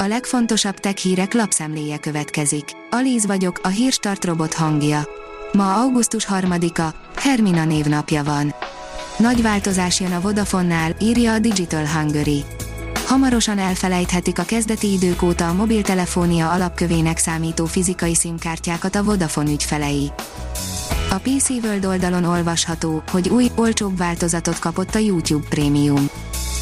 A legfontosabb tech hírek lapszemléje következik. Alíz vagyok, a hírstart robot hangja. Ma augusztus 3-a, Hermina névnapja van. Nagy változás jön a Vodafonnál, írja a Digital Hungary. Hamarosan elfelejthetik a kezdeti idők óta a mobiltelefónia alapkövének számító fizikai szimkártyákat a Vodafone ügyfelei. A PC World oldalon olvasható, hogy új, olcsóbb változatot kapott a YouTube Premium.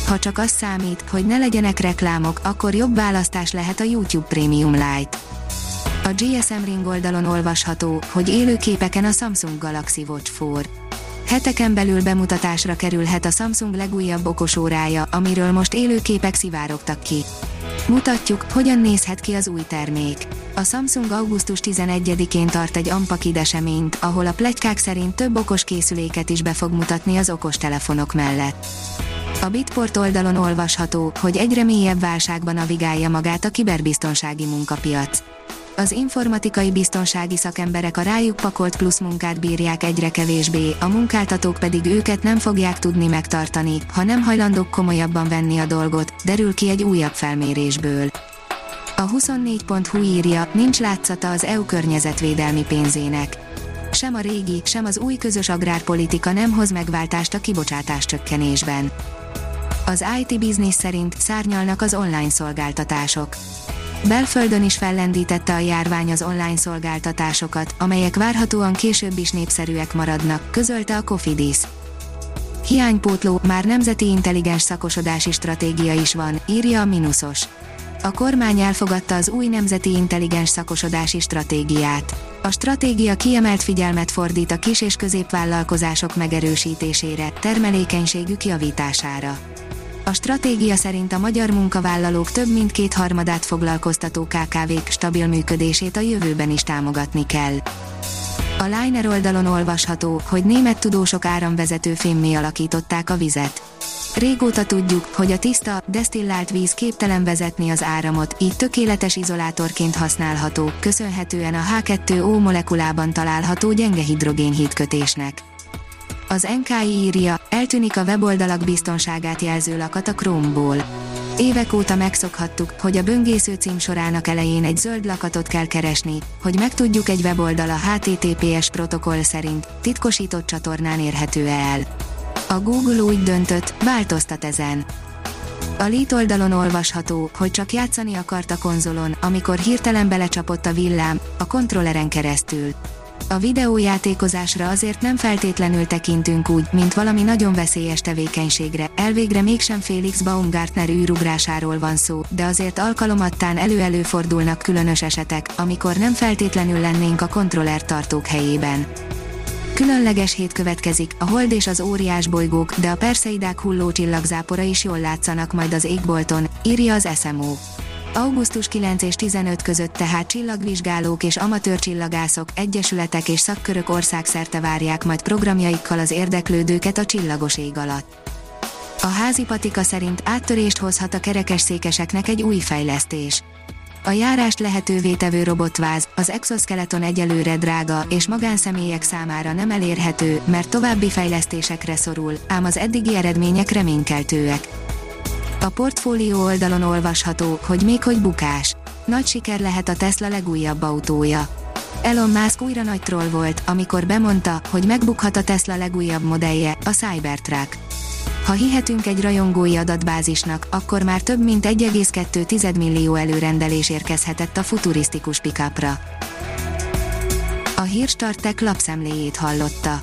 Ha csak az számít, hogy ne legyenek reklámok, akkor jobb választás lehet a YouTube Premium Lite. A GSM Ring oldalon olvasható, hogy élő képeken a Samsung Galaxy Watch 4. Heteken belül bemutatásra kerülhet a Samsung legújabb okosórája, amiről most élő képek szivárogtak ki. Mutatjuk, hogyan nézhet ki az új termék. A Samsung augusztus 11-én tart egy Ampakid eseményt, ahol a plegykák szerint több okos készüléket is be fog mutatni az okostelefonok mellett. A Bitport oldalon olvasható, hogy egyre mélyebb válságban navigálja magát a kiberbiztonsági munkapiac. Az informatikai biztonsági szakemberek a rájuk pakolt plusz munkát bírják egyre kevésbé, a munkáltatók pedig őket nem fogják tudni megtartani, ha nem hajlandók komolyabban venni a dolgot, derül ki egy újabb felmérésből. A 24.hu írja, nincs látszata az EU környezetvédelmi pénzének. Sem a régi, sem az új közös agrárpolitika nem hoz megváltást a kibocsátás csökkenésben. Az IT Business szerint szárnyalnak az online szolgáltatások. Belföldön is fellendítette a járvány az online szolgáltatásokat, amelyek várhatóan később is népszerűek maradnak, közölte a Cofidis. Hiánypótló, már nemzeti intelligens szakosodási stratégia is van, írja a Minusos. A kormány elfogadta az új nemzeti intelligens szakosodási stratégiát. A stratégia kiemelt figyelmet fordít a kis- és középvállalkozások megerősítésére, termelékenységük javítására. A stratégia szerint a magyar munkavállalók több mint kétharmadát foglalkoztató KKV-k stabil működését a jövőben is támogatni kell. A Liner oldalon olvasható, hogy német tudósok áramvezető fémmé alakították a vizet. Régóta tudjuk, hogy a tiszta, desztillált víz képtelen vezetni az áramot, így tökéletes izolátorként használható, köszönhetően a H2O molekulában található gyenge hidrogénhídkötésnek. Az NKI írja, eltűnik a weboldalak biztonságát jelző lakat a Chrome-ból. Évek óta megszokhattuk, hogy a böngésző cím sorának elején egy zöld lakatot kell keresni, hogy megtudjuk egy weboldal a HTTPS protokoll szerint titkosított csatornán érhető el. A Google úgy döntött, változtat ezen. A Lead oldalon olvasható, hogy csak játszani akart a konzolon, amikor hirtelen belecsapott a villám, a kontrolleren keresztül. A videójátékozásra azért nem feltétlenül tekintünk úgy, mint valami nagyon veszélyes tevékenységre, elvégre mégsem Félix Baumgartner űrugrásáról van szó, de azért alkalomattán elő-előfordulnak különös esetek, amikor nem feltétlenül lennénk a kontroller tartók helyében. Különleges hét következik, a hold és az óriás bolygók, de a perszeidák hulló csillagzápora is jól látszanak majd az égbolton, írja az SMO. Augusztus 9 és 15 között tehát csillagvizsgálók és amatőr csillagászok, egyesületek és szakkörök országszerte várják majd programjaikkal az érdeklődőket a csillagos ég alatt. A házi patika szerint áttörést hozhat a kerekesszékeseknek egy új fejlesztés. A járást lehetővé tevő robotváz, az exoskeleton egyelőre drága és magánszemélyek számára nem elérhető, mert további fejlesztésekre szorul, ám az eddigi eredmények reménykeltőek. A portfólió oldalon olvasható, hogy még hogy bukás. Nagy siker lehet a Tesla legújabb autója. Elon Musk újra nagy troll volt, amikor bemondta, hogy megbukhat a Tesla legújabb modellje, a Cybertruck. Ha hihetünk egy rajongói adatbázisnak, akkor már több mint 1,2 millió előrendelés érkezhetett a futurisztikus pickupra. A Hírstartek lapszemléjét hallotta.